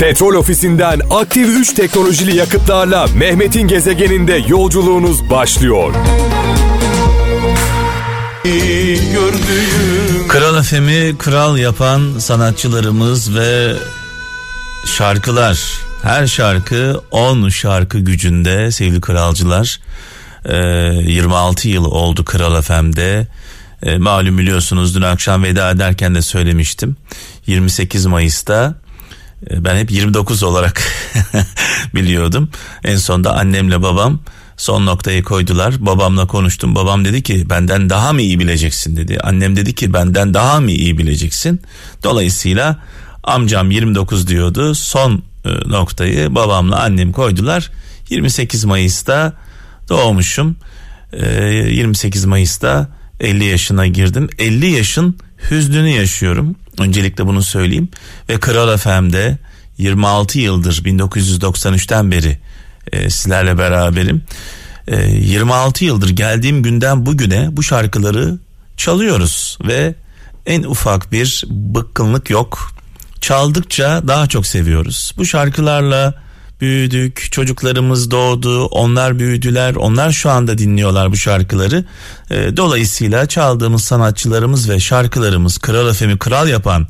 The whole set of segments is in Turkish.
Petrol ofisinden aktif 3 teknolojili yakıtlarla Mehmet'in gezegeninde yolculuğunuz başlıyor. Kral FM'i kral yapan sanatçılarımız ve şarkılar. Her şarkı 10 şarkı gücünde sevgili kralcılar. Ee, 26 yıl oldu Kral FM'de. Ee, malum biliyorsunuz dün akşam veda ederken de söylemiştim. 28 Mayıs'ta ben hep 29 olarak biliyordum. En sonda annemle babam son noktayı koydular. Babamla konuştum. Babam dedi ki benden daha mı iyi bileceksin dedi. Annem dedi ki benden daha mı iyi bileceksin. Dolayısıyla amcam 29 diyordu. Son e, noktayı babamla annem koydular. 28 Mayıs'ta doğmuşum. 28 e, Mayıs'ta 50 yaşına girdim. 50 yaşın hüznünü yaşıyorum. Öncelikle bunu söyleyeyim. Ve Kral FM'de 26 yıldır 1993'ten beri e, sizlerle beraberim. E, 26 yıldır geldiğim günden bugüne bu şarkıları çalıyoruz ve en ufak bir bıkkınlık yok. Çaldıkça daha çok seviyoruz. Bu şarkılarla büyüdük, çocuklarımız doğdu, onlar büyüdüler, onlar şu anda dinliyorlar bu şarkıları. E, dolayısıyla çaldığımız sanatçılarımız ve şarkılarımız Kral Efem'i kral yapan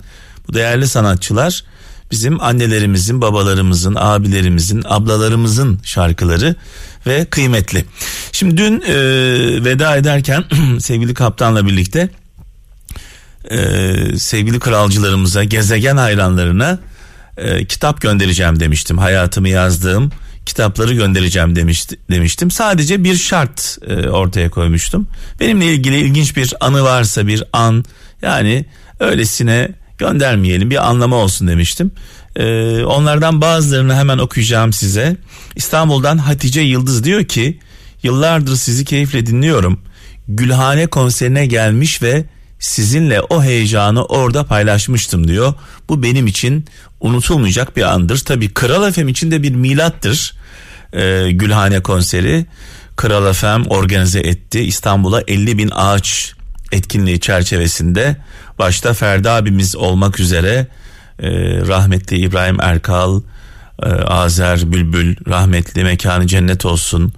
bu değerli sanatçılar bizim annelerimizin, babalarımızın, abilerimizin, ablalarımızın şarkıları ve kıymetli. Şimdi dün e, veda ederken sevgili kaptanla birlikte e, sevgili kralcılarımıza, gezegen hayranlarına e, kitap göndereceğim demiştim. Hayatımı yazdığım kitapları göndereceğim demişti, demiştim. Sadece bir şart e, ortaya koymuştum. Benimle ilgili ilginç bir anı varsa bir an yani öylesine göndermeyelim bir anlamı olsun demiştim. Ee, onlardan bazılarını hemen okuyacağım size. İstanbul'dan Hatice Yıldız diyor ki yıllardır sizi keyifle dinliyorum. Gülhane konserine gelmiş ve sizinle o heyecanı orada paylaşmıştım diyor. Bu benim için unutulmayacak bir andır. Tabii Kral FM için de bir milattır. Ee, Gülhane konseri Kral FM organize etti. İstanbul'a 50 bin ağaç etkinliği çerçevesinde başta Ferdi abimiz olmak üzere e, rahmetli İbrahim Erkal, e, Azer Bülbül, rahmetli mekanı cennet olsun,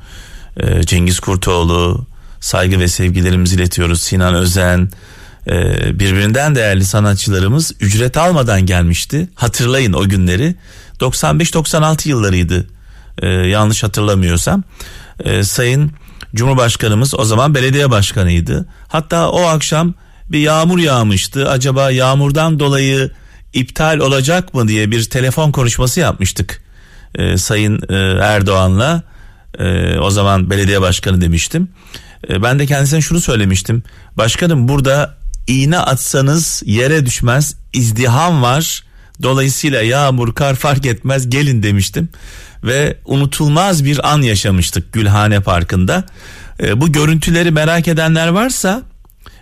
e, Cengiz Kurtoğlu, saygı ve sevgilerimizi iletiyoruz. Sinan Özen, birbirinden değerli sanatçılarımız ücret almadan gelmişti. Hatırlayın o günleri. 95-96 yıllarıydı e, yanlış hatırlamıyorsam. E, Sayın Cumhurbaşkanımız o zaman belediye başkanıydı. Hatta o akşam bir yağmur yağmıştı. Acaba yağmurdan dolayı iptal olacak mı diye bir telefon konuşması yapmıştık. Ee, Sayın e, Erdoğan'la e, o zaman belediye başkanı demiştim. E, ben de kendisine şunu söylemiştim. Başkanım burada iğne atsanız yere düşmez izdiham var. Dolayısıyla yağmur kar fark etmez gelin demiştim. Ve unutulmaz bir an yaşamıştık Gülhane Parkı'nda. E, bu görüntüleri merak edenler varsa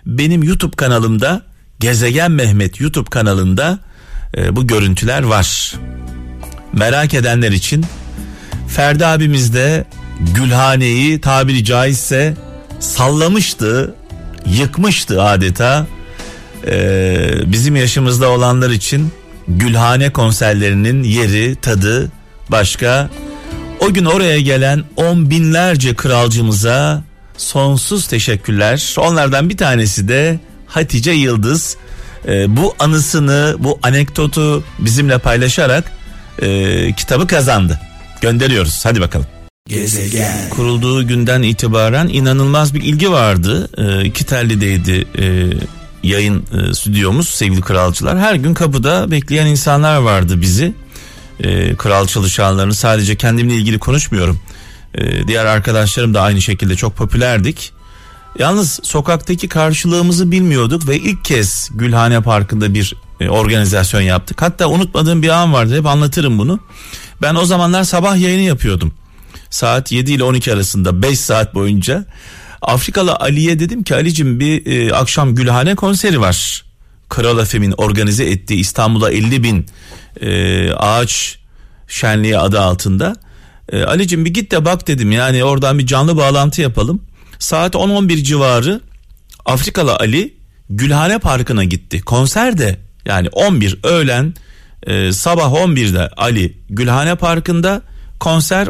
benim YouTube kanalımda Gezegen Mehmet YouTube kanalında e, bu görüntüler var. Merak edenler için Ferdi abimiz de Gülhane'yi tabiri caizse sallamıştı, yıkmıştı adeta. Ee, bizim yaşımızda olanlar için Gülhane konserlerinin yeri, tadı başka. O gün oraya gelen on binlerce kralcımıza sonsuz teşekkürler. Onlardan bir tanesi de Hatice Yıldız. Ee, bu anısını, bu anekdotu bizimle paylaşarak e, kitabı kazandı. Gönderiyoruz. Hadi bakalım. Gezegen. Kurulduğu günden itibaren inanılmaz bir ilgi vardı. E, iki tellideydi e, yayın e, stüdyomuz sevgili kralcılar. Her gün kapıda bekleyen insanlar vardı bizi. E, kral çalışanlarını sadece kendimle ilgili konuşmuyorum. E, diğer arkadaşlarım da aynı şekilde çok popülerdik. Yalnız sokaktaki karşılığımızı bilmiyorduk ve ilk kez Gülhane Parkı'nda bir e, organizasyon yaptık. Hatta unutmadığım bir an vardı hep anlatırım bunu. Ben o zamanlar sabah yayını yapıyordum. Saat 7 ile 12 arasında 5 saat boyunca. Afrikalı Ali'ye dedim ki Ali'cim bir e, akşam Gülhane konseri var. Kral Efem'in organize ettiği İstanbul'a 50 bin e, ağaç şenliği adı altında. E, Ali'cim bir git de bak dedim yani oradan bir canlı bağlantı yapalım. Saat 10-11 civarı Afrikalı Ali Gülhane Parkı'na gitti. Konser de yani 11 öğlen e, sabah 11'de Ali Gülhane Parkı'nda konser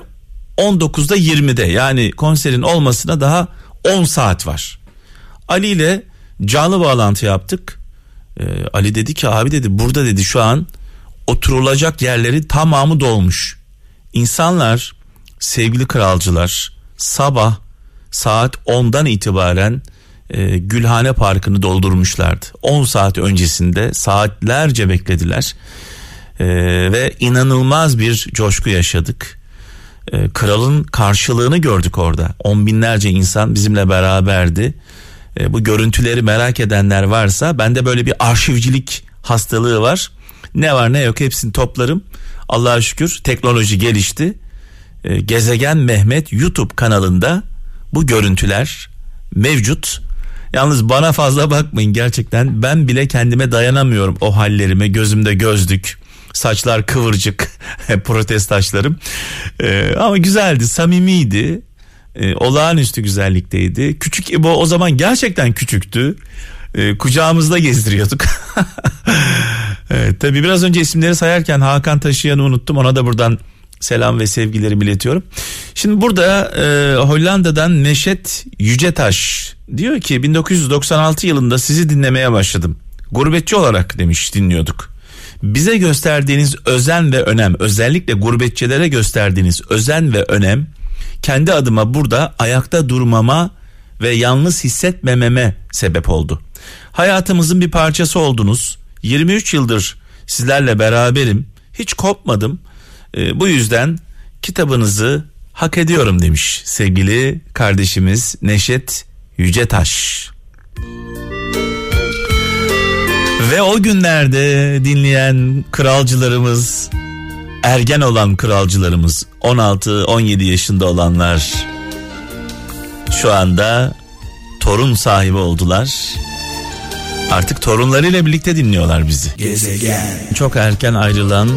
19'da 20'de yani konserin olmasına daha 10 saat var. Ali ile canlı bağlantı yaptık. Ee, Ali dedi ki abi dedi burada dedi şu an oturulacak yerleri tamamı dolmuş. İnsanlar sevgili kralcılar sabah saat 10'dan itibaren e, Gülhane Parkı'nı doldurmuşlardı. 10 saat öncesinde saatlerce beklediler e, ve inanılmaz bir coşku yaşadık. E, kralın karşılığını gördük orada. On binlerce insan bizimle beraberdi. E, bu görüntüleri merak edenler varsa bende böyle bir arşivcilik hastalığı var. Ne var ne yok hepsini toplarım. Allah'a şükür teknoloji gelişti. E, Gezegen Mehmet YouTube kanalında bu görüntüler mevcut. Yalnız bana fazla bakmayın gerçekten ben bile kendime dayanamıyorum o hallerime gözümde gözlük saçlar kıvırcık protest taşlarım ee, ama güzeldi samimiydi ee, olağanüstü güzellikteydi küçük İbo o zaman gerçekten küçüktü ee, kucağımızda gezdiriyorduk evet tabii biraz önce isimleri sayarken Hakan Taşıyan'ı unuttum ona da buradan selam ve sevgilerimi iletiyorum. Şimdi burada e, Hollanda'dan Neşet Yücetaş diyor ki 1996 yılında sizi dinlemeye başladım. Gurbetçi olarak demiş dinliyorduk. Bize gösterdiğiniz özen ve önem özellikle gurbetçilere gösterdiğiniz özen ve önem kendi adıma burada ayakta durmama ve yalnız hissetmememe sebep oldu. Hayatımızın bir parçası oldunuz. 23 yıldır sizlerle beraberim. Hiç kopmadım. E, bu yüzden kitabınızı hak ediyorum demiş sevgili kardeşimiz Neşet Yücetaş. Ve o günlerde dinleyen kralcılarımız, ergen olan kralcılarımız, 16-17 yaşında olanlar şu anda torun sahibi oldular. Artık torunlarıyla birlikte dinliyorlar bizi. Gezegen. Çok erken ayrılan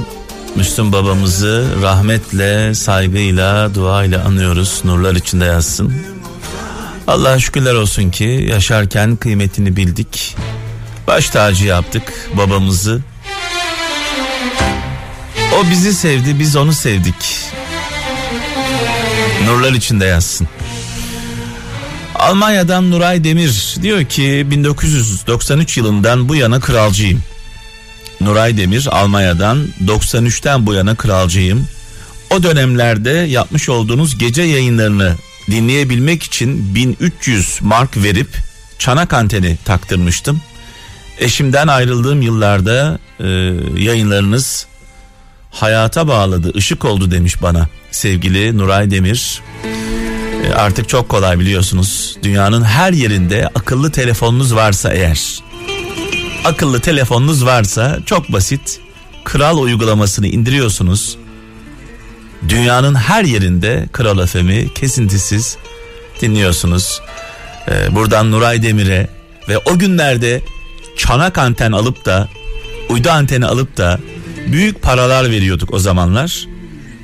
Müslüm babamızı rahmetle, saygıyla, duayla anıyoruz. Nurlar içinde yazsın. Allah'a şükürler olsun ki yaşarken kıymetini bildik. Baş tacı yaptık babamızı. O bizi sevdi, biz onu sevdik. Nurlar içinde yazsın. Almanya'dan Nuray Demir diyor ki 1993 yılından bu yana kralcıyım. Nuray Demir Almanya'dan 93'ten bu yana kralcıyım. O dönemlerde yapmış olduğunuz gece yayınlarını dinleyebilmek için 1300 mark verip çanak anteni taktırmıştım. Eşimden ayrıldığım yıllarda e, yayınlarınız hayata bağladı, ışık oldu demiş bana sevgili Nuray Demir. E, artık çok kolay biliyorsunuz. Dünyanın her yerinde akıllı telefonunuz varsa eğer akıllı telefonunuz varsa çok basit. Kral uygulamasını indiriyorsunuz. Dünyanın her yerinde Kral FM'i kesintisiz dinliyorsunuz. Ee, buradan Nuray Demir'e ve o günlerde çanak anten alıp da uydu anteni alıp da büyük paralar veriyorduk o zamanlar.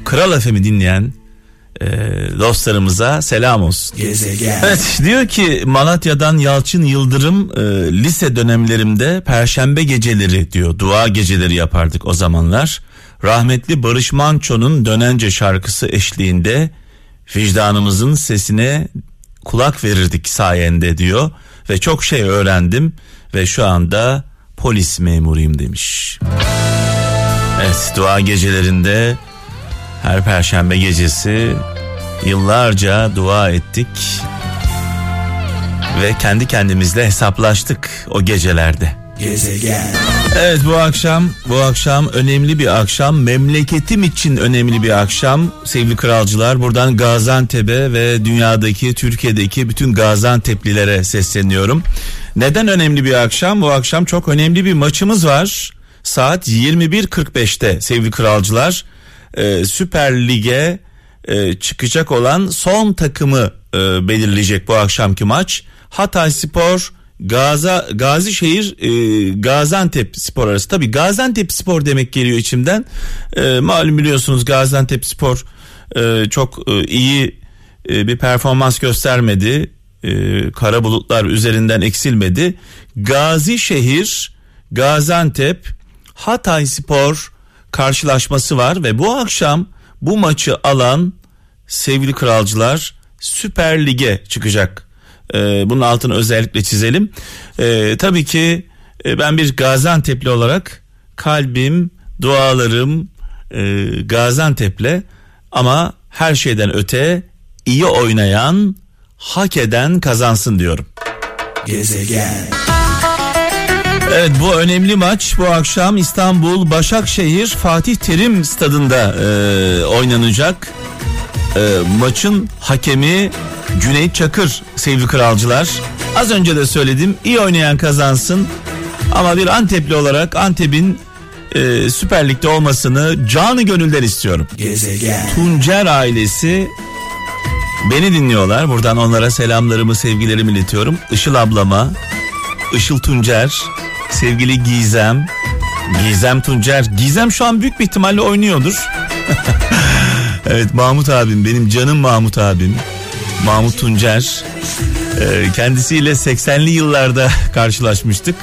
Kral FM'i dinleyen e, dostlarımıza selam olsun. Gezegen. Evet diyor ki Malatya'dan Yalçın Yıldırım e, lise dönemlerimde perşembe geceleri diyor dua geceleri yapardık o zamanlar. Rahmetli Barış Manço'nun Dönence şarkısı eşliğinde vicdanımızın sesine kulak verirdik sayende diyor ve çok şey öğrendim ve şu anda polis memuruyum demiş. Evet dua gecelerinde her perşembe gecesi yıllarca dua ettik ve kendi kendimizle hesaplaştık o gecelerde. Gezegen. Evet bu akşam bu akşam önemli bir akşam memleketim için önemli bir akşam sevgili kralcılar buradan Gaziantep'e ve dünyadaki Türkiye'deki bütün Gaziantep'lilere sesleniyorum. Neden önemli bir akşam? Bu akşam çok önemli bir maçımız var. Saat 21.45'te sevgili kralcılar e, Süper Lig'e e, çıkacak olan son takımı e, belirleyecek bu akşamki maç. Hatay Spor Gaza Gazişehir e, Gaziantep Spor arası. Tabi Gaziantep Spor demek geliyor içimden. E, malum biliyorsunuz Gaziantep Spor e, çok e, iyi e, bir performans göstermedi. E, kara bulutlar üzerinden eksilmedi. Gazişehir Gaziantep Hatay Spor karşılaşması var ve bu akşam bu maçı alan sevgili kralcılar Süper Lig'e çıkacak. Ee, bunun altını özellikle çizelim. Ee, tabii ki e, ben bir Gaziantep'li olarak kalbim, dualarım e, Gaziantep'le ama her şeyden öte iyi oynayan, hak eden kazansın diyorum. Gezegen. Evet bu önemli maç bu akşam İstanbul Başakşehir Fatih Terim stadında e, oynanacak. E, maçın hakemi Cüneyt Çakır sevgili kralcılar. Az önce de söyledim iyi oynayan kazansın. Ama bir Antepli olarak Antep'in e, Süper Lig'de olmasını canı gönülden istiyorum. Gezegen. Tuncer ailesi beni dinliyorlar. Buradan onlara selamlarımı, sevgilerimi iletiyorum. Işıl ablama, Işıl Tuncer, sevgili Gizem, Gizem Tuncer. Gizem şu an büyük bir ihtimalle oynuyordur. evet Mahmut abim, benim canım Mahmut abim. Mahmut Tuncer. Ee, kendisiyle 80'li yıllarda karşılaşmıştık.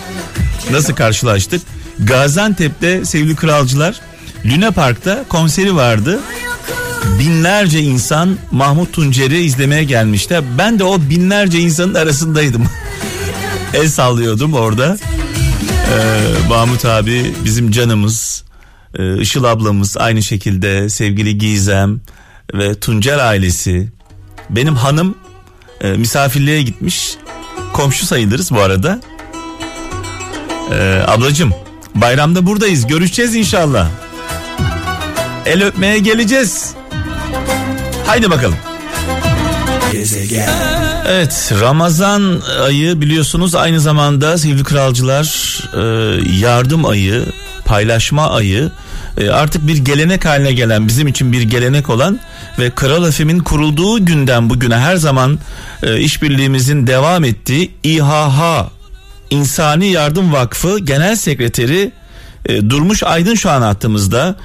Nasıl karşılaştık? Gaziantep'te sevgili kralcılar Luna Park'ta konseri vardı. Binlerce insan Mahmut Tuncer'i izlemeye gelmişti. Ben de o binlerce insanın arasındaydım. El sallıyordum orada. Ee, Mahmut abi bizim canımız. Ee, Işıl ablamız aynı şekilde sevgili Gizem ve Tuncer ailesi. Benim hanım e, misafirliğe gitmiş. Komşu sayılırız bu arada. Ee, ablacım bayramda buradayız görüşeceğiz inşallah. El öpmeye geleceğiz. Haydi bakalım. Gezegen. Evet Ramazan ayı biliyorsunuz aynı zamanda sevgili kralcılar e, yardım ayı, paylaşma ayı e, artık bir gelenek haline gelen bizim için bir gelenek olan ve Kral Efem'in kurulduğu günden bugüne her zaman e, işbirliğimizin devam ettiği İHH İnsani Yardım Vakfı Genel Sekreteri e, Durmuş Aydın şu an hattımızda.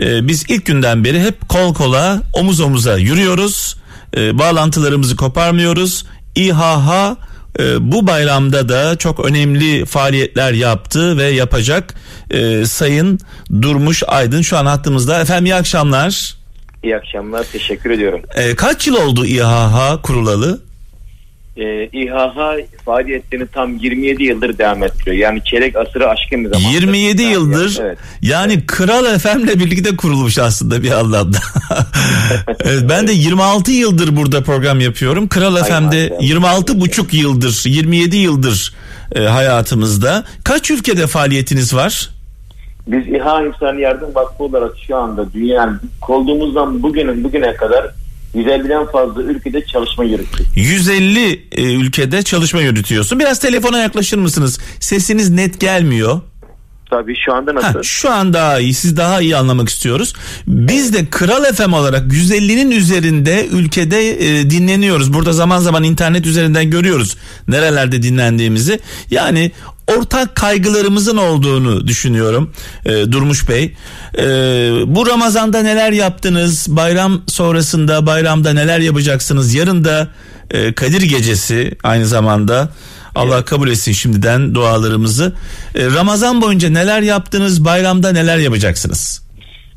E, biz ilk günden beri hep kol kola omuz omuza yürüyoruz. E, bağlantılarımızı koparmıyoruz. İHH e, bu bayramda da çok önemli faaliyetler yaptı ve yapacak. E, Sayın Durmuş Aydın şu an hattımızda. Efendim iyi akşamlar. İyi akşamlar teşekkür ediyorum. E, kaç yıl oldu İHH kurulalı? E, İHH faaliyetlerini tam 27 yıldır devam ettiriyor. Yani çeyrek asırı aşkın bir zaman. 27 yani, yıldır evet. yani evet. Kral FM'le birlikte kurulmuş aslında bir anlamda. evet, ben de 26 yıldır burada program yapıyorum. Kral FM'de 26 buçuk yıldır 27 yıldır e, hayatımızda. Kaç ülkede faaliyetiniz var? Biz İHA İnsan Yardım Vakfı olarak şu anda dünyanın kolduğumuzdan bugünün bugüne kadar 150'den fazla ülkede çalışma yürütüyor. 150 e, ülkede çalışma yürütüyorsun. Biraz telefona yaklaşır mısınız? Sesiniz net gelmiyor. Tabii şu anda nasıl? Ha, şu an daha iyi. Siz daha iyi anlamak istiyoruz. Biz de Kral FM olarak 150'nin üzerinde ülkede e, dinleniyoruz. Burada zaman zaman internet üzerinden görüyoruz nerelerde dinlendiğimizi. Yani ortak kaygılarımızın olduğunu düşünüyorum e, Durmuş Bey. E, bu Ramazan'da neler yaptınız? Bayram sonrasında bayramda neler yapacaksınız? Yarın da e, Kadir Gecesi aynı zamanda. Allah kabul etsin şimdiden dualarımızı. E, Ramazan boyunca neler yaptınız? Bayramda neler yapacaksınız?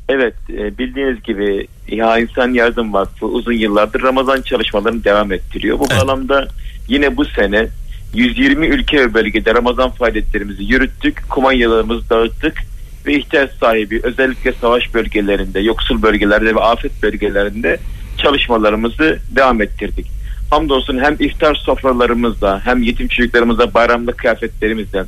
Evet e, bildiğiniz gibi İHA İnsan Yardım Vakfı uzun yıllardır Ramazan çalışmalarını devam ettiriyor. Bu evet. bağlamda yine bu sene 120 ülke ve bölgede Ramazan faaliyetlerimizi yürüttük. Kumanyalarımızı dağıttık ve ihtiyaç sahibi özellikle savaş bölgelerinde, yoksul bölgelerde ve afet bölgelerinde çalışmalarımızı devam ettirdik. Hamdolsun hem iftar sofralarımızla hem yetim çocuklarımızla bayramlık kıyafetlerimizle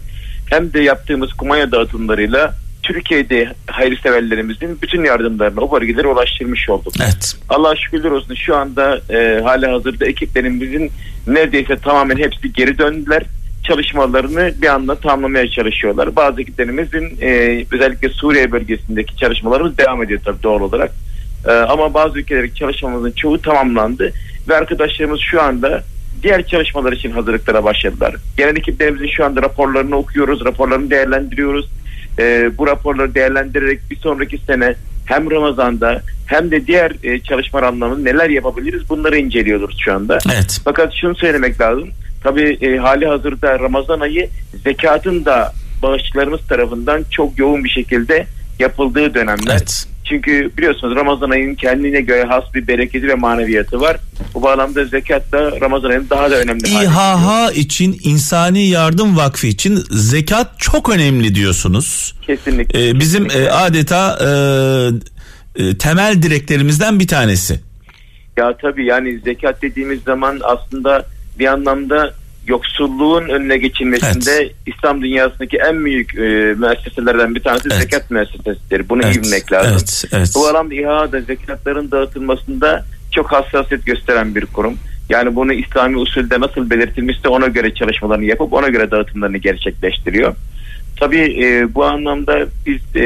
hem de yaptığımız kumanya dağıtımlarıyla Türkiye'de hayırseverlerimizin bütün yardımlarını o bölgelere ulaştırmış olduk. Evet. Allah şükürler olsun şu anda e, hali hazırda ekiplerimizin neredeyse tamamen hepsi geri döndüler. Çalışmalarını bir anda tamamlamaya çalışıyorlar. Bazı ekiplerimizin e, özellikle Suriye bölgesindeki çalışmalarımız devam ediyor tabii doğal olarak. E, ama bazı ülkelerdeki çalışmamızın çoğu tamamlandı ve arkadaşlarımız şu anda diğer çalışmalar için hazırlıklara başladılar. Genel ekiplerimizin şu anda raporlarını okuyoruz, raporlarını değerlendiriyoruz e, bu raporları değerlendirerek bir sonraki sene hem Ramazan'da hem de diğer e, çalışma anlamında neler yapabiliriz bunları inceliyoruz şu anda. Evet. Fakat şunu söylemek lazım. Tabii e, hali hazırda Ramazan ayı zekatın da bağışçılarımız tarafından çok yoğun bir şekilde yapıldığı dönemler. Evet. Çünkü biliyorsunuz Ramazan ayının kendine göre has bir bereketi ve maneviyatı var. Bu bağlamda zekat da Ramazan ayının daha da önemli. İHH için İnsani Yardım Vakfı için zekat çok önemli diyorsunuz. Kesinlikle. Ee, bizim Kesinlikle. e, adeta e, e, temel direklerimizden bir tanesi. Ya tabii yani zekat dediğimiz zaman aslında bir anlamda yoksulluğun önüne geçilmesinde İslam dünyasındaki en büyük e, müesseselerden bir tanesi Evet. zekat müessesesidir. Bunu iyi Evet, bilmek lazım. evet, evet. Bu alanda İHA'da zekatların dağıtılmasında çok hassasiyet gösteren bir kurum. Yani bunu İslami usulde nasıl belirtilmişse ona göre çalışmalarını yapıp ona göre dağıtımlarını gerçekleştiriyor. Tabii e, bu anlamda biz e,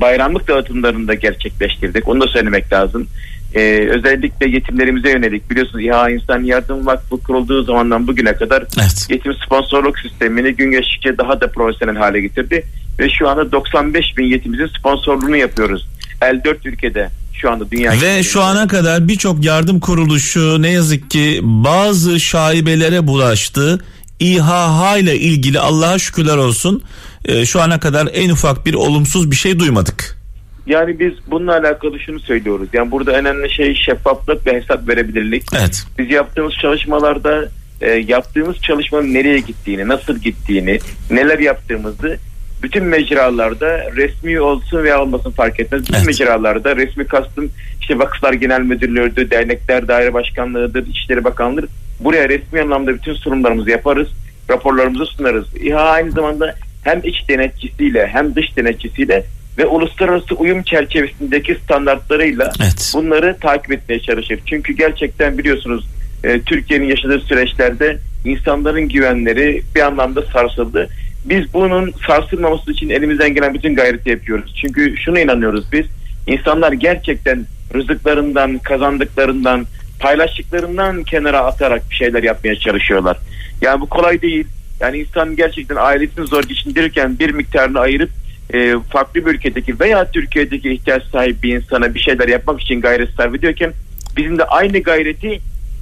bayramlık dağıtımlarını da gerçekleştirdik. Onu da söylemek lazım. E, özellikle yetimlerimize yönelik biliyorsunuz İHA İnsan Yardım Vakfı kurulduğu zamandan bugüne kadar Evet. yetim sponsorluk sistemini gün geçtikçe daha da profesyonel hale getirdi. Ve şu anda 95 bin yetimimizin sponsorluğunu yapıyoruz. 54 ülkede şu anda dünya Ve şu ana kadar birçok yardım kuruluşu ne yazık ki bazı şaibelere bulaştı. İHH ile ilgili Allah'a şükürler olsun e, şu ana kadar en ufak bir olumsuz bir şey duymadık. Yani biz bununla alakalı şunu söylüyoruz. Yani burada önemli şey şeffaflık ve hesap verebilirlik. Evet. Biz yaptığımız çalışmalarda e, yaptığımız çalışmanın nereye gittiğini, nasıl gittiğini, neler yaptığımızı bütün mecralarda resmi olsun veya olmasın fark etmez. Bütün Evet. mecralarda resmi kastım işte Vakıflar Genel Müdürlüğü'dür, dernekler daire başkanlığıdır, İçişleri Bakanlığı'dır. Buraya resmi anlamda bütün sunumlarımızı yaparız, raporlarımızı sunarız. İHA aynı zamanda hem iç denetçisiyle hem dış denetçisiyle ve uluslararası uyum çerçevesindeki standartlarıyla Evet. bunları takip etmeye çalışır. Çünkü gerçekten biliyorsunuz e, Türkiye'nin yaşadığı süreçlerde insanların güvenleri bir anlamda sarsıldı. Biz bunun sarsılmaması için elimizden gelen bütün gayreti yapıyoruz. Çünkü şuna inanıyoruz biz. İnsanlar gerçekten rızıklarından, kazandıklarından, paylaştıklarından kenara atarak bir şeyler yapmaya çalışıyorlar. Yani bu kolay değil. Yani insan gerçekten ailesini zor geçindirirken bir miktarını ayırıp e, farklı bir ülkedeki veya Türkiye'deki ihtiyaç sahibi bir insana bir şeyler yapmak için gayret sarf ediyorken bizim de aynı gayreti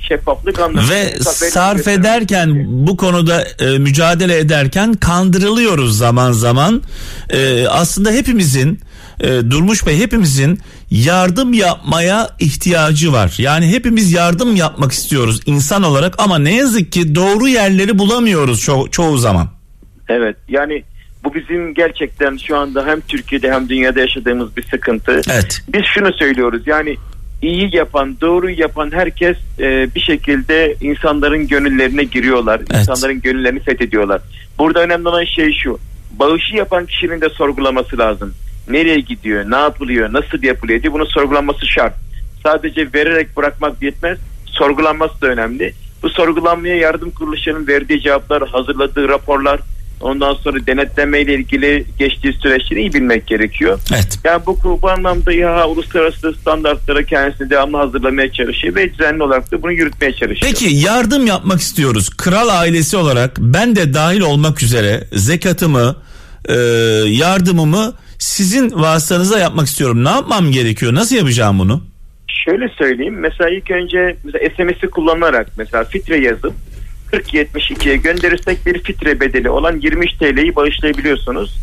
şeffaflık anlamında Ve sarf ederken gerekiyor. bu konuda e, mücadele ederken kandırılıyoruz zaman zaman. E, aslında hepimizin e, Durmuş Bey hepimizin yardım yapmaya ihtiyacı var. Yani hepimiz yardım yapmak istiyoruz insan olarak ama ne yazık ki doğru yerleri bulamıyoruz ço- çoğu zaman. Evet yani bu bizim gerçekten şu anda hem Türkiye'de hem dünyada yaşadığımız bir sıkıntı. Evet. Biz şunu söylüyoruz yani iyi yapan, doğru yapan herkes e, bir şekilde insanların gönüllerine giriyorlar. Evet. İnsanların gönüllerini fethediyorlar. Burada önemli olan şey şu. Bağışı yapan kişinin de sorgulaması lazım. Nereye gidiyor, ne yapılıyor, nasıl yapılıyor diye bunu sorgulanması şart. Sadece vererek bırakmak yetmez. Sorgulanması da önemli. Bu sorgulanmaya yardım kuruluşlarının verdiği cevaplar, hazırladığı raporlar, ondan sonra denetleme ile ilgili geçtiği süreçleri iyi bilmek gerekiyor. Evet. Yani bu, bu anlamda İHA uluslararası standartlara kendisini devamlı hazırlamaya çalışıyor ve düzenli olarak da bunu yürütmeye çalışıyor. Peki yardım yapmak istiyoruz. Kral ailesi olarak ben de dahil olmak üzere zekatımı, e, yardımımı sizin vasıtanıza yapmak istiyorum. Ne yapmam gerekiyor? Nasıl yapacağım bunu? Şöyle söyleyeyim mesela ilk önce mesela SMS'i kullanarak mesela fitre yazıp 4072'ye gönderirsek bir fitre bedeli olan 23 TL'yi bağışlayabiliyorsunuz.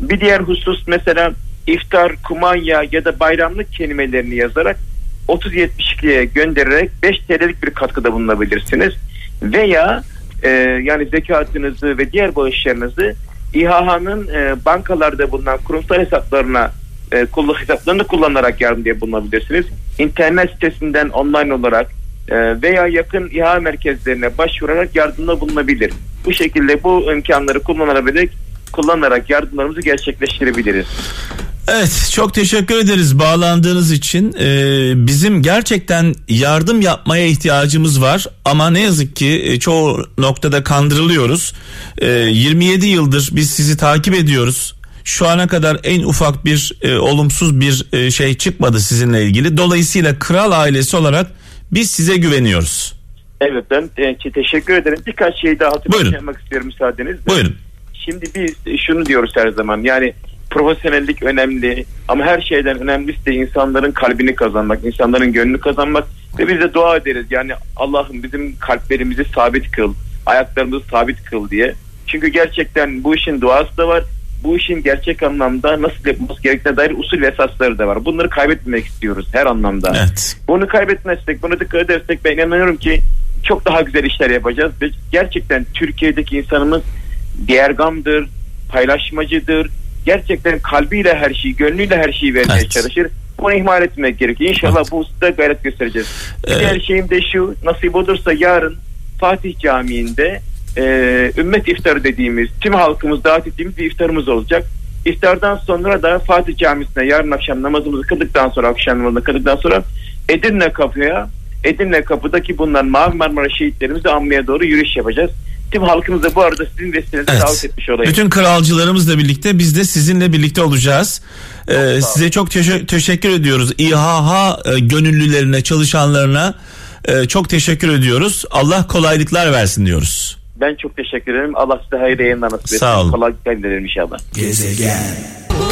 Bir diğer husus mesela iftar, kumanya ya da bayramlık kelimelerini yazarak 3072'ye göndererek 5 TL'lik bir katkıda bulunabilirsiniz. Veya e, yani zekatınızı ve diğer bağışlarınızı İHA'nın e, bankalarda bulunan kurumsal hesaplarına e, hesaplarını kullanarak yardım diye bulunabilirsiniz. İnternet sitesinden online olarak veya yakın İHA merkezlerine başvurarak yardımda bulunabilir. Bu şekilde bu imkanları kullanarak kullanarak yardımlarımızı gerçekleştirebiliriz. Evet çok teşekkür ederiz bağlandığınız için. Ee, bizim gerçekten yardım yapmaya ihtiyacımız var ama ne yazık ki e, çoğu noktada kandırılıyoruz. Ee, 27 yıldır biz sizi takip ediyoruz. Şu ana kadar en ufak bir e, olumsuz bir e, şey çıkmadı sizinle ilgili. Dolayısıyla kral ailesi olarak biz size güveniyoruz. Evet ben e, teşekkür ederim. Birkaç şey daha hatırlatmak istiyorum müsaadenizle. Buyurun. Şimdi biz şunu diyoruz her zaman yani profesyonellik önemli ama her şeyden önemlisi de insanların kalbini kazanmak, insanların gönlünü kazanmak ve biz de dua ederiz. Yani Allah'ım bizim kalplerimizi sabit kıl, ayaklarımızı sabit kıl diye. Çünkü gerçekten bu işin duası da var. Bu işin gerçek anlamda nasıl yapılması gerektiğine dair usul ve esasları da var. Bunları kaybetmemek istiyoruz her anlamda. Evet. Bunu kaybetmezsek, bunu dikkat edersek ben inanıyorum ki çok daha güzel işler yapacağız. Ve gerçekten Türkiye'deki insanımız diğergamdır, paylaşmacıdır. Gerçekten kalbiyle her şeyi, gönlüyle her şeyi vermeye Evet. çalışır. Bunu ihmal etmek gerekiyor. İnşallah Evet. bu hususta gayret göstereceğiz. Evet. diğer şeyim de şu, nasip olursa yarın Fatih Camii'nde e, ümmet iftarı dediğimiz, tüm halkımız davet ettiğimiz bir iftarımız olacak. İftardan sonra da Fatih Camisi'ne yarın akşam namazımızı kıldıktan sonra, akşam namazını kıldıktan sonra Edirne Kapı'ya, Edirne Kapı'daki bulunan Mavi Marmara şehitlerimizi anmaya doğru yürüyüş yapacağız. Tüm halkımız da bu arada sizin vesilenizle Evet. davet etmiş olayım. Bütün kralcılarımızla birlikte biz de sizinle birlikte olacağız. Ee, sağ ol. size çok teşe- teşekkür ediyoruz. İHH e, gönüllülerine, çalışanlarına e, çok teşekkür ediyoruz. Allah kolaylıklar versin diyoruz. Ben çok teşekkür ederim. Allah size hayırlı yayınlar nasip etsin. Sağ olun. Kolaylıklar dilerim inşallah.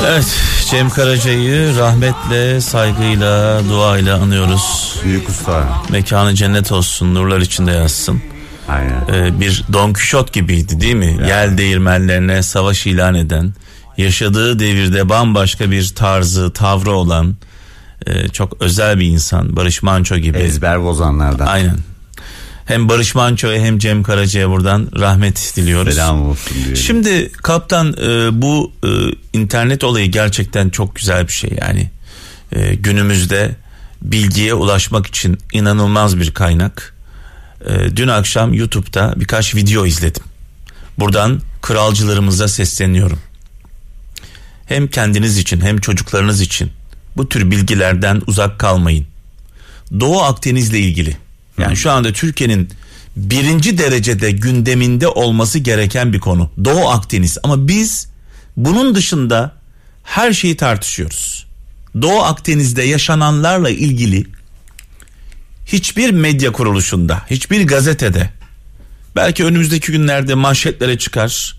Evet, Cem Karaca'yı rahmetle, saygıyla, duayla anıyoruz. Büyük usta. Mekanı cennet olsun, nurlar içinde yazsın. Aynen. Ee, bir Don Kişot gibiydi değil mi? Yel değirmenlerine savaş ilan eden, yaşadığı devirde bambaşka bir tarzı, tavrı olan e, çok özel bir insan. Barış Manço gibi. Ezber bozanlardan. Aynen. Hem Barış Manço'ya hem Cem Karaca'ya buradan rahmet diliyoruz. Selam olsun diyelim. Şimdi kaptan e, bu e, internet olayı gerçekten çok güzel bir şey yani E, günümüzde bilgiye ulaşmak için inanılmaz bir kaynak. E, dün akşam YouTube'da birkaç video izledim. Buradan kralcılarımıza sesleniyorum. Hem kendiniz için hem çocuklarınız için bu tür bilgilerden uzak kalmayın. Doğu Akdeniz'le ilgili yani şu anda Türkiye'nin birinci derecede gündeminde olması gereken bir konu. Doğu Akdeniz ama biz bunun dışında her şeyi tartışıyoruz. Doğu Akdeniz'de yaşananlarla ilgili hiçbir medya kuruluşunda, hiçbir gazetede belki önümüzdeki günlerde manşetlere çıkar.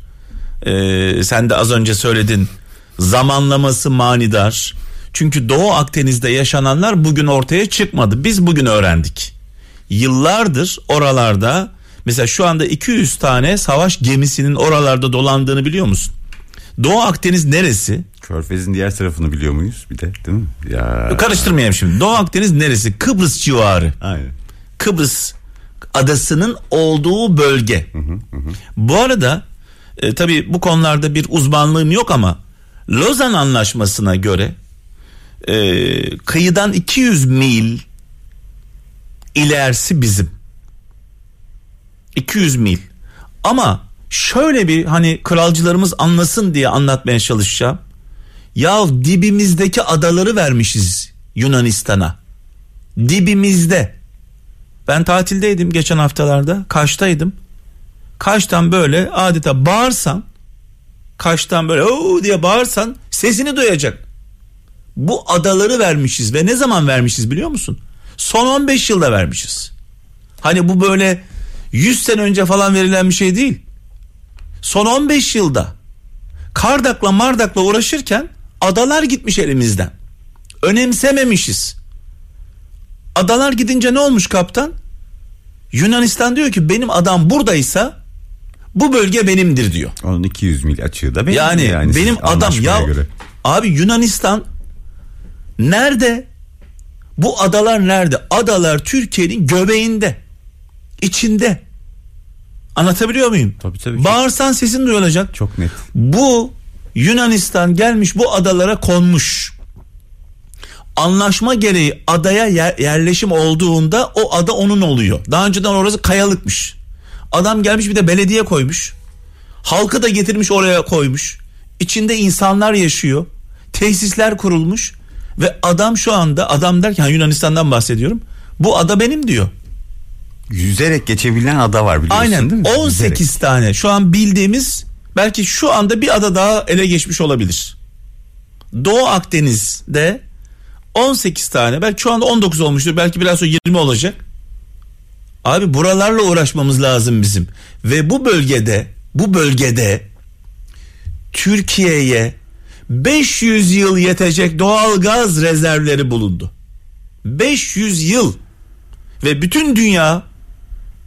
Ee, sen de az önce söyledin zamanlaması manidar. Çünkü Doğu Akdeniz'de yaşananlar bugün ortaya çıkmadı. Biz bugün öğrendik. Yıllardır oralarda mesela şu anda 200 tane savaş gemisinin oralarda dolandığını biliyor musun? Doğu Akdeniz neresi? Körfez'in diğer tarafını biliyor muyuz bir de değil mi? Ya. Karıştırmayayım şimdi. Doğu Akdeniz neresi? Kıbrıs civarı. Aynen. Kıbrıs adasının olduğu bölge. Bu arada e, tabii bu konularda bir uzmanlığım yok ama Lozan Anlaşması'na göre e, kıyıdan 200 mil ilerisi bizim. 200 mil. Ama şöyle bir hani kralcılarımız anlasın diye anlatmaya çalışacağım. Ya dibimizdeki adaları vermişiz Yunanistan'a. Dibimizde. Ben tatildeydim geçen haftalarda. Kaş'taydım. Kaş'tan böyle adeta bağırsan Kaş'tan böyle o diye bağırsan sesini duyacak. Bu adaları vermişiz ve ne zaman vermişiz biliyor musun? Son 15 yılda vermişiz. Hani bu böyle 100 sene önce falan verilen bir şey değil. Son 15 yılda Kardak'la Mardak'la uğraşırken adalar gitmiş elimizden. Önemsememişiz. Adalar gidince ne olmuş kaptan? Yunanistan diyor ki benim adam buradaysa bu bölge benimdir diyor. Onun 200 mil açığı da benim. Yani, benim siz adam ya göre. abi Yunanistan nerede? Bu adalar nerede? Adalar Türkiye'nin göbeğinde. içinde. Anlatabiliyor muyum? Tabii, tabii. Bağırsan sesin duyulacak. Çok net. Bu Yunanistan gelmiş bu adalara konmuş. Anlaşma gereği adaya yer- yerleşim olduğunda o ada onun oluyor. Daha önceden orası kayalıkmış. Adam gelmiş bir de belediye koymuş. Halkı da getirmiş oraya koymuş. İçinde insanlar yaşıyor. Tesisler kurulmuş ve adam şu anda adam derken Yunanistan'dan bahsediyorum. Bu ada benim diyor. Yüzerek geçebilen ada var biliyorsun Aynen değil mi? 18 Yüzerek. tane şu an bildiğimiz belki şu anda bir ada daha ele geçmiş olabilir. Doğu Akdeniz'de 18 tane belki şu anda 19 olmuştur belki biraz sonra 20 olacak. Abi buralarla uğraşmamız lazım bizim ve bu bölgede bu bölgede Türkiye'ye 500 yıl yetecek doğal gaz rezervleri bulundu. 500 yıl ve bütün dünya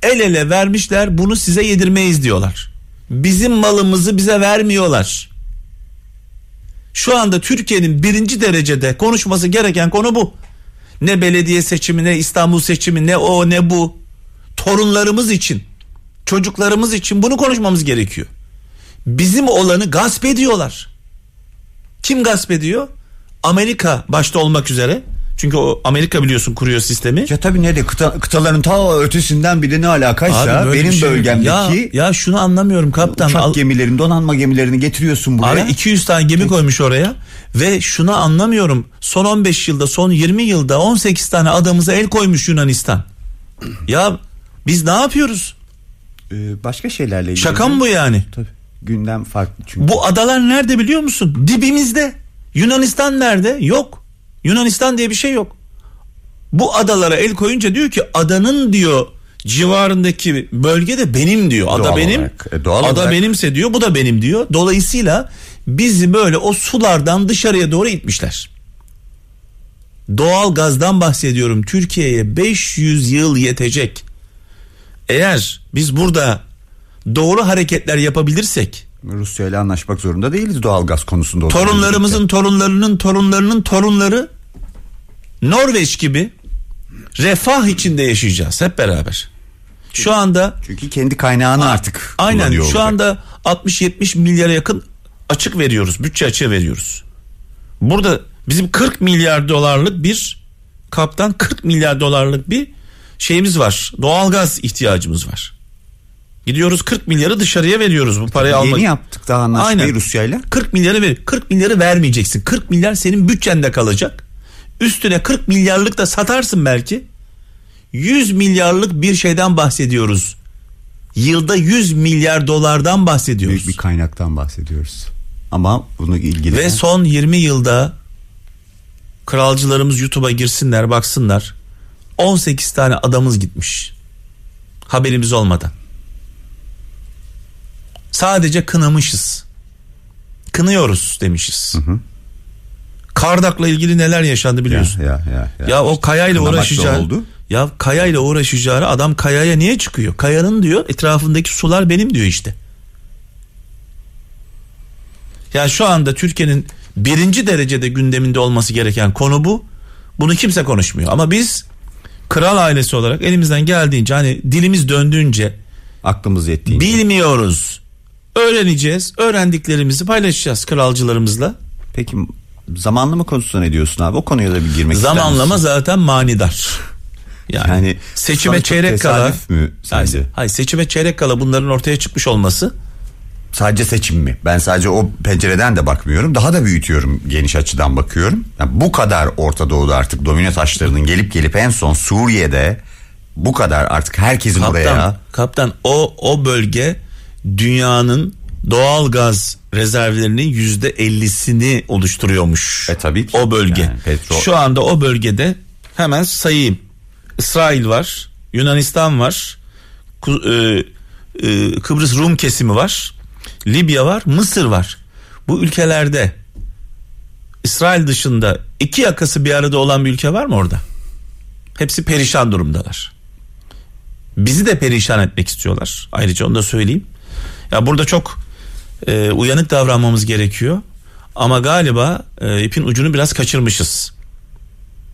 el ele vermişler bunu size yedirmeyiz diyorlar. Bizim malımızı bize vermiyorlar. Şu anda Türkiye'nin birinci derecede konuşması gereken konu bu. Ne belediye seçimi ne İstanbul seçimi ne o ne bu. Torunlarımız için çocuklarımız için bunu konuşmamız gerekiyor. Bizim olanı gasp ediyorlar. Kim gasp ediyor? Amerika başta olmak üzere. Çünkü o Amerika biliyorsun kuruyor sistemi. Ya tabii nerede kıta, kıtaların ta ötesinden bile ne alakaysa Abi benim şey bölgemdeki ya, ya şunu anlamıyorum kaptan. uçak gemilerini donanma gemilerini getiriyorsun buraya. Abi 200 tane gemi koymuş oraya ve şunu anlamıyorum. Son 15 yılda, son 20 yılda 18 tane adamıza el koymuş Yunanistan. Ya biz ne yapıyoruz? Ee, başka şeylerle ilgili. Şaka mı bu yani? Tabii. Gündem farklı çünkü. Bu adalar nerede biliyor musun? Dibimizde. Yunanistan nerede? Yok. Yunanistan diye bir şey yok. Bu adalara el koyunca diyor ki adanın diyor civarındaki bölge de benim diyor. Ada Doğal benim. olarak, e, doğal ada olarak. benimse diyor. Bu da benim diyor. Dolayısıyla bizi böyle o sulardan dışarıya doğru itmişler. Doğal gazdan bahsediyorum. Türkiye'ye 500 yıl yetecek. Eğer biz burada doğru hareketler yapabilirsek Rusya ile anlaşmak zorunda değiliz doğalgaz konusunda. torunlarımızın torunlarının torunlarının torunları Norveç gibi refah içinde yaşayacağız hep beraber. Şu anda Çünkü kendi kaynağını artık aynen şu olacak. anda 60-70 milyara yakın açık veriyoruz. Bütçe açığı veriyoruz. Burada bizim 40 milyar dolarlık bir kaptan 40 milyar dolarlık bir şeyimiz var. Doğalgaz ihtiyacımız var. Gidiyoruz 40 milyarı dışarıya veriyoruz bu parayı Yeni almak. yaptık daha anlaşmayı Aynen. Rusya ile. 40 milyarı ver. 40 milyarı vermeyeceksin. 40 milyar senin bütçende kalacak. Üstüne 40 milyarlık da satarsın belki. 100 milyarlık bir şeyden bahsediyoruz. Yılda 100 milyar dolardan bahsediyoruz. Büyük bir kaynaktan bahsediyoruz. Ama bunu ilgili Ve son 20 yılda kralcılarımız YouTube'a girsinler baksınlar. 18 tane adamız gitmiş. Haberimiz olmadan. Sadece kınamışız. Kınıyoruz demişiz. Kardak'la ilgili neler yaşandı biliyorsun. ya, ya, ya. Ya o kayayla uğraşacağı oldu. Ya kayayla uğraşacağı adam kayaya niye çıkıyor? Kayanın diyor etrafındaki sular benim diyor işte. Ya şu anda Türkiye'nin birinci derecede gündeminde olması gereken konu bu. Bunu kimse konuşmuyor. Ama biz kral ailesi olarak elimizden geldiğince hani dilimiz döndüğünce Aklımız yettiğince. bilmiyoruz. Öğreneceğiz. Öğrendiklerimizi paylaşacağız kralcılarımızla. Peki zamanlama konusunda ne diyorsun abi? O konuya da bir girmek Zamanlama zaten manidar. Yani, Yani seçime çeyrek kala mü sence? Hayır, hayır seçime çeyrek kala bunların ortaya çıkmış olması Sadece seçim mi? Ben sadece o pencereden de bakmıyorum. Daha da büyütüyorum. Geniş açıdan bakıyorum. Yani bu kadar Orta Doğu'da artık domino taşlarının gelip gelip en son Suriye'de bu kadar artık herkesin kaptan buraya kaptan o o bölge dünyanın doğal gaz rezervlerinin yüzde ellisini oluşturuyormuş. E, tabii ki. O bölge. Yani petrol- Şu anda o bölgede hemen sayayım. İsrail var, Yunanistan var, e, e, Kıbrıs Rum kesimi var, Libya var, Mısır var. Bu ülkelerde İsrail dışında iki yakası bir arada olan bir ülke var mı orada? Hepsi perişan durumdalar. Bizi de perişan etmek istiyorlar. Ayrıca onu da söyleyeyim. Ya burada çok e, uyanık davranmamız gerekiyor. Ama galiba e, ipin ucunu biraz kaçırmışız.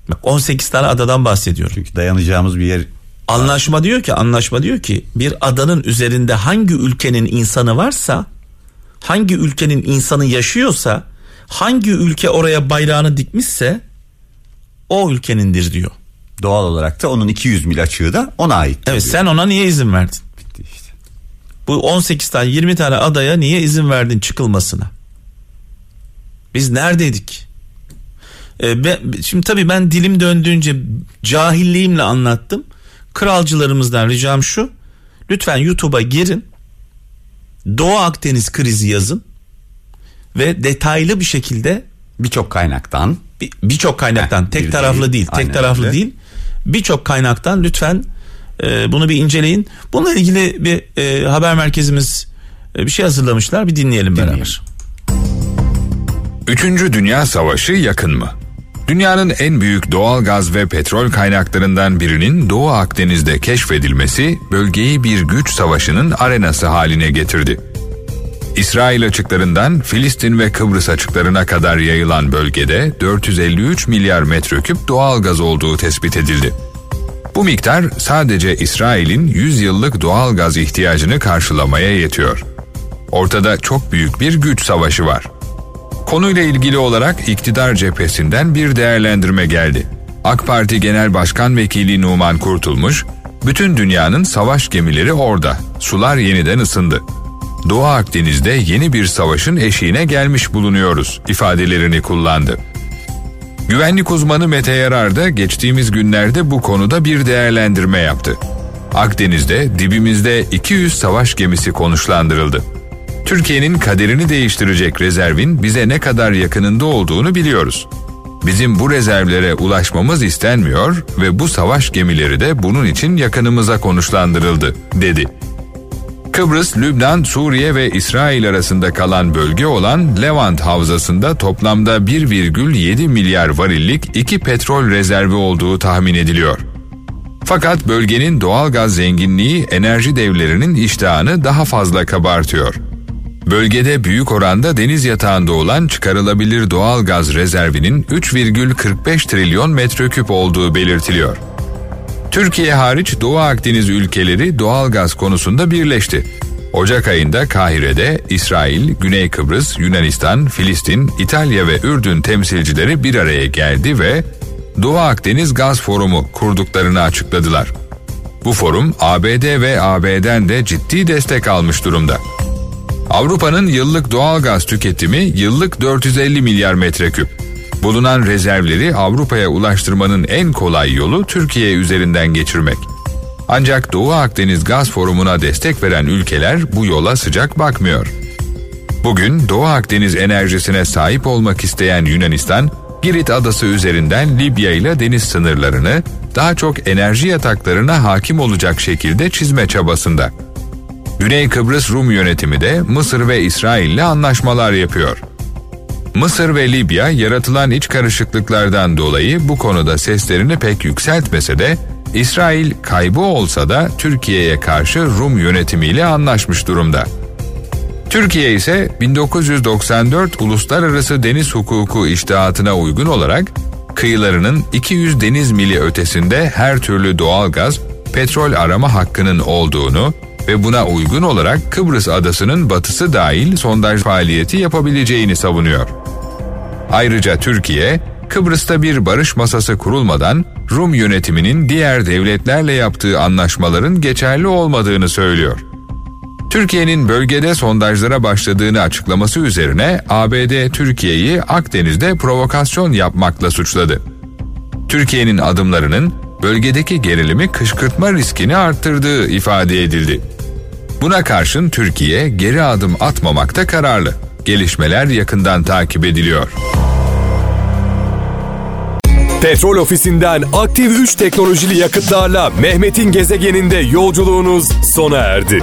Bak 18 tane adadan bahsediyorum. çünkü dayanacağımız bir yer Anlaşma diyor ki anlaşma diyor ki bir adanın üzerinde hangi ülkenin insanı varsa hangi ülkenin insanı yaşıyorsa hangi ülke oraya bayrağını dikmişse o ülkenindir diyor. doğal olarak da onun 200 mil açığı da ona ait. Evet sen ona niye izin verdin? Bu 18 tane 20 tane adaya niye izin verdin çıkılmasına? Biz neredeydik? Ee, ben, şimdi tabii ben dilim döndüğünce cahilliğimle anlattım. Kralcılarımızdan ricam şu. Lütfen YouTube'a girin. Doğu Akdeniz krizi yazın. Ve detaylı bir şekilde Birçok kaynaktan bir- birçok kaynaktan Heh, tek bir taraflı değil, değil, tek taraflı öyle. değil. Birçok kaynaktan lütfen e, bunu bir inceleyin. Bununla ilgili bir e, haber merkezimiz e, bir şey hazırlamışlar. Bir dinleyelim, beraber. Üçüncü Dünya Savaşı yakın mı? Dünyanın en büyük doğal gaz ve petrol kaynaklarından birinin Doğu Akdeniz'de keşfedilmesi bölgeyi bir güç savaşının arenası haline getirdi. İsrail açıklarından Filistin ve Kıbrıs açıklarına kadar yayılan bölgede 453 milyar metreküp doğal gaz olduğu tespit edildi. Bu miktar sadece İsrail'in 100 yıllık doğal gaz ihtiyacını karşılamaya yetiyor. Ortada çok büyük bir güç savaşı var. Konuyla ilgili olarak iktidar cephesinden bir değerlendirme geldi. AK Parti Genel Başkan Vekili Numan Kurtulmuş, bütün dünyanın savaş gemileri orada, sular yeniden ısındı. Doğu Akdeniz'de yeni bir savaşın eşiğine gelmiş bulunuyoruz ifadelerini kullandı. Güvenlik uzmanı Mete Yarar da geçtiğimiz günlerde bu konuda bir değerlendirme yaptı. Akdeniz'de dibimizde 200 savaş gemisi konuşlandırıldı. Türkiye'nin kaderini değiştirecek rezervin bize ne kadar yakınında olduğunu biliyoruz. Bizim bu rezervlere ulaşmamız istenmiyor ve bu savaş gemileri de bunun için yakınımıza konuşlandırıldı, dedi. Kıbrıs, Lübnan, Suriye ve İsrail arasında kalan bölge olan Levant Havzası'nda toplamda 1,7 milyar varillik iki petrol rezervi olduğu tahmin ediliyor. Fakat bölgenin doğal gaz zenginliği enerji devlerinin iştahını daha fazla kabartıyor. Bölgede büyük oranda deniz yatağında olan çıkarılabilir doğal gaz rezervinin 3,45 trilyon metreküp olduğu belirtiliyor. Türkiye hariç Doğu Akdeniz ülkeleri doğal gaz konusunda birleşti. Ocak ayında Kahire'de İsrail, Güney Kıbrıs, Yunanistan, Filistin, İtalya ve Ürdün temsilcileri bir araya geldi ve Doğu Akdeniz Gaz Forumu kurduklarını açıkladılar. Bu forum ABD ve AB'den de ciddi destek almış durumda. Avrupa'nın yıllık doğal gaz tüketimi yıllık 450 milyar metreküp. Bulunan rezervleri Avrupa'ya ulaştırmanın en kolay yolu Türkiye üzerinden geçirmek. Ancak Doğu Akdeniz Gaz Forumu'na destek veren ülkeler bu yola sıcak bakmıyor. Bugün Doğu Akdeniz enerjisine sahip olmak isteyen Yunanistan, Girit adası üzerinden Libya ile deniz sınırlarını daha çok enerji yataklarına hakim olacak şekilde çizme çabasında. Güney Kıbrıs Rum yönetimi de Mısır ve İsrail ile anlaşmalar yapıyor. Mısır ve Libya yaratılan iç karışıklıklardan dolayı bu konuda seslerini pek yükseltmese de İsrail kaybı olsa da Türkiye'ye karşı Rum yönetimiyle anlaşmış durumda. Türkiye ise 1994 Uluslararası Deniz Hukuku İştihatına uygun olarak kıyılarının 200 deniz mili ötesinde her türlü doğal gaz, petrol arama hakkının olduğunu ve buna uygun olarak Kıbrıs adasının batısı dahil sondaj faaliyeti yapabileceğini savunuyor. Ayrıca Türkiye, Kıbrıs'ta bir barış masası kurulmadan Rum yönetiminin diğer devletlerle yaptığı anlaşmaların geçerli olmadığını söylüyor. Türkiye'nin bölgede sondajlara başladığını açıklaması üzerine ABD Türkiye'yi Akdeniz'de provokasyon yapmakla suçladı. Türkiye'nin adımlarının bölgedeki gerilimi kışkırtma riskini arttırdığı ifade edildi. Buna karşın Türkiye geri adım atmamakta kararlı. Gelişmeler yakından takip ediliyor. Petrol ofisinden aktif 3 teknolojili yakıtlarla Mehmet'in gezegeninde yolculuğunuz sona erdi.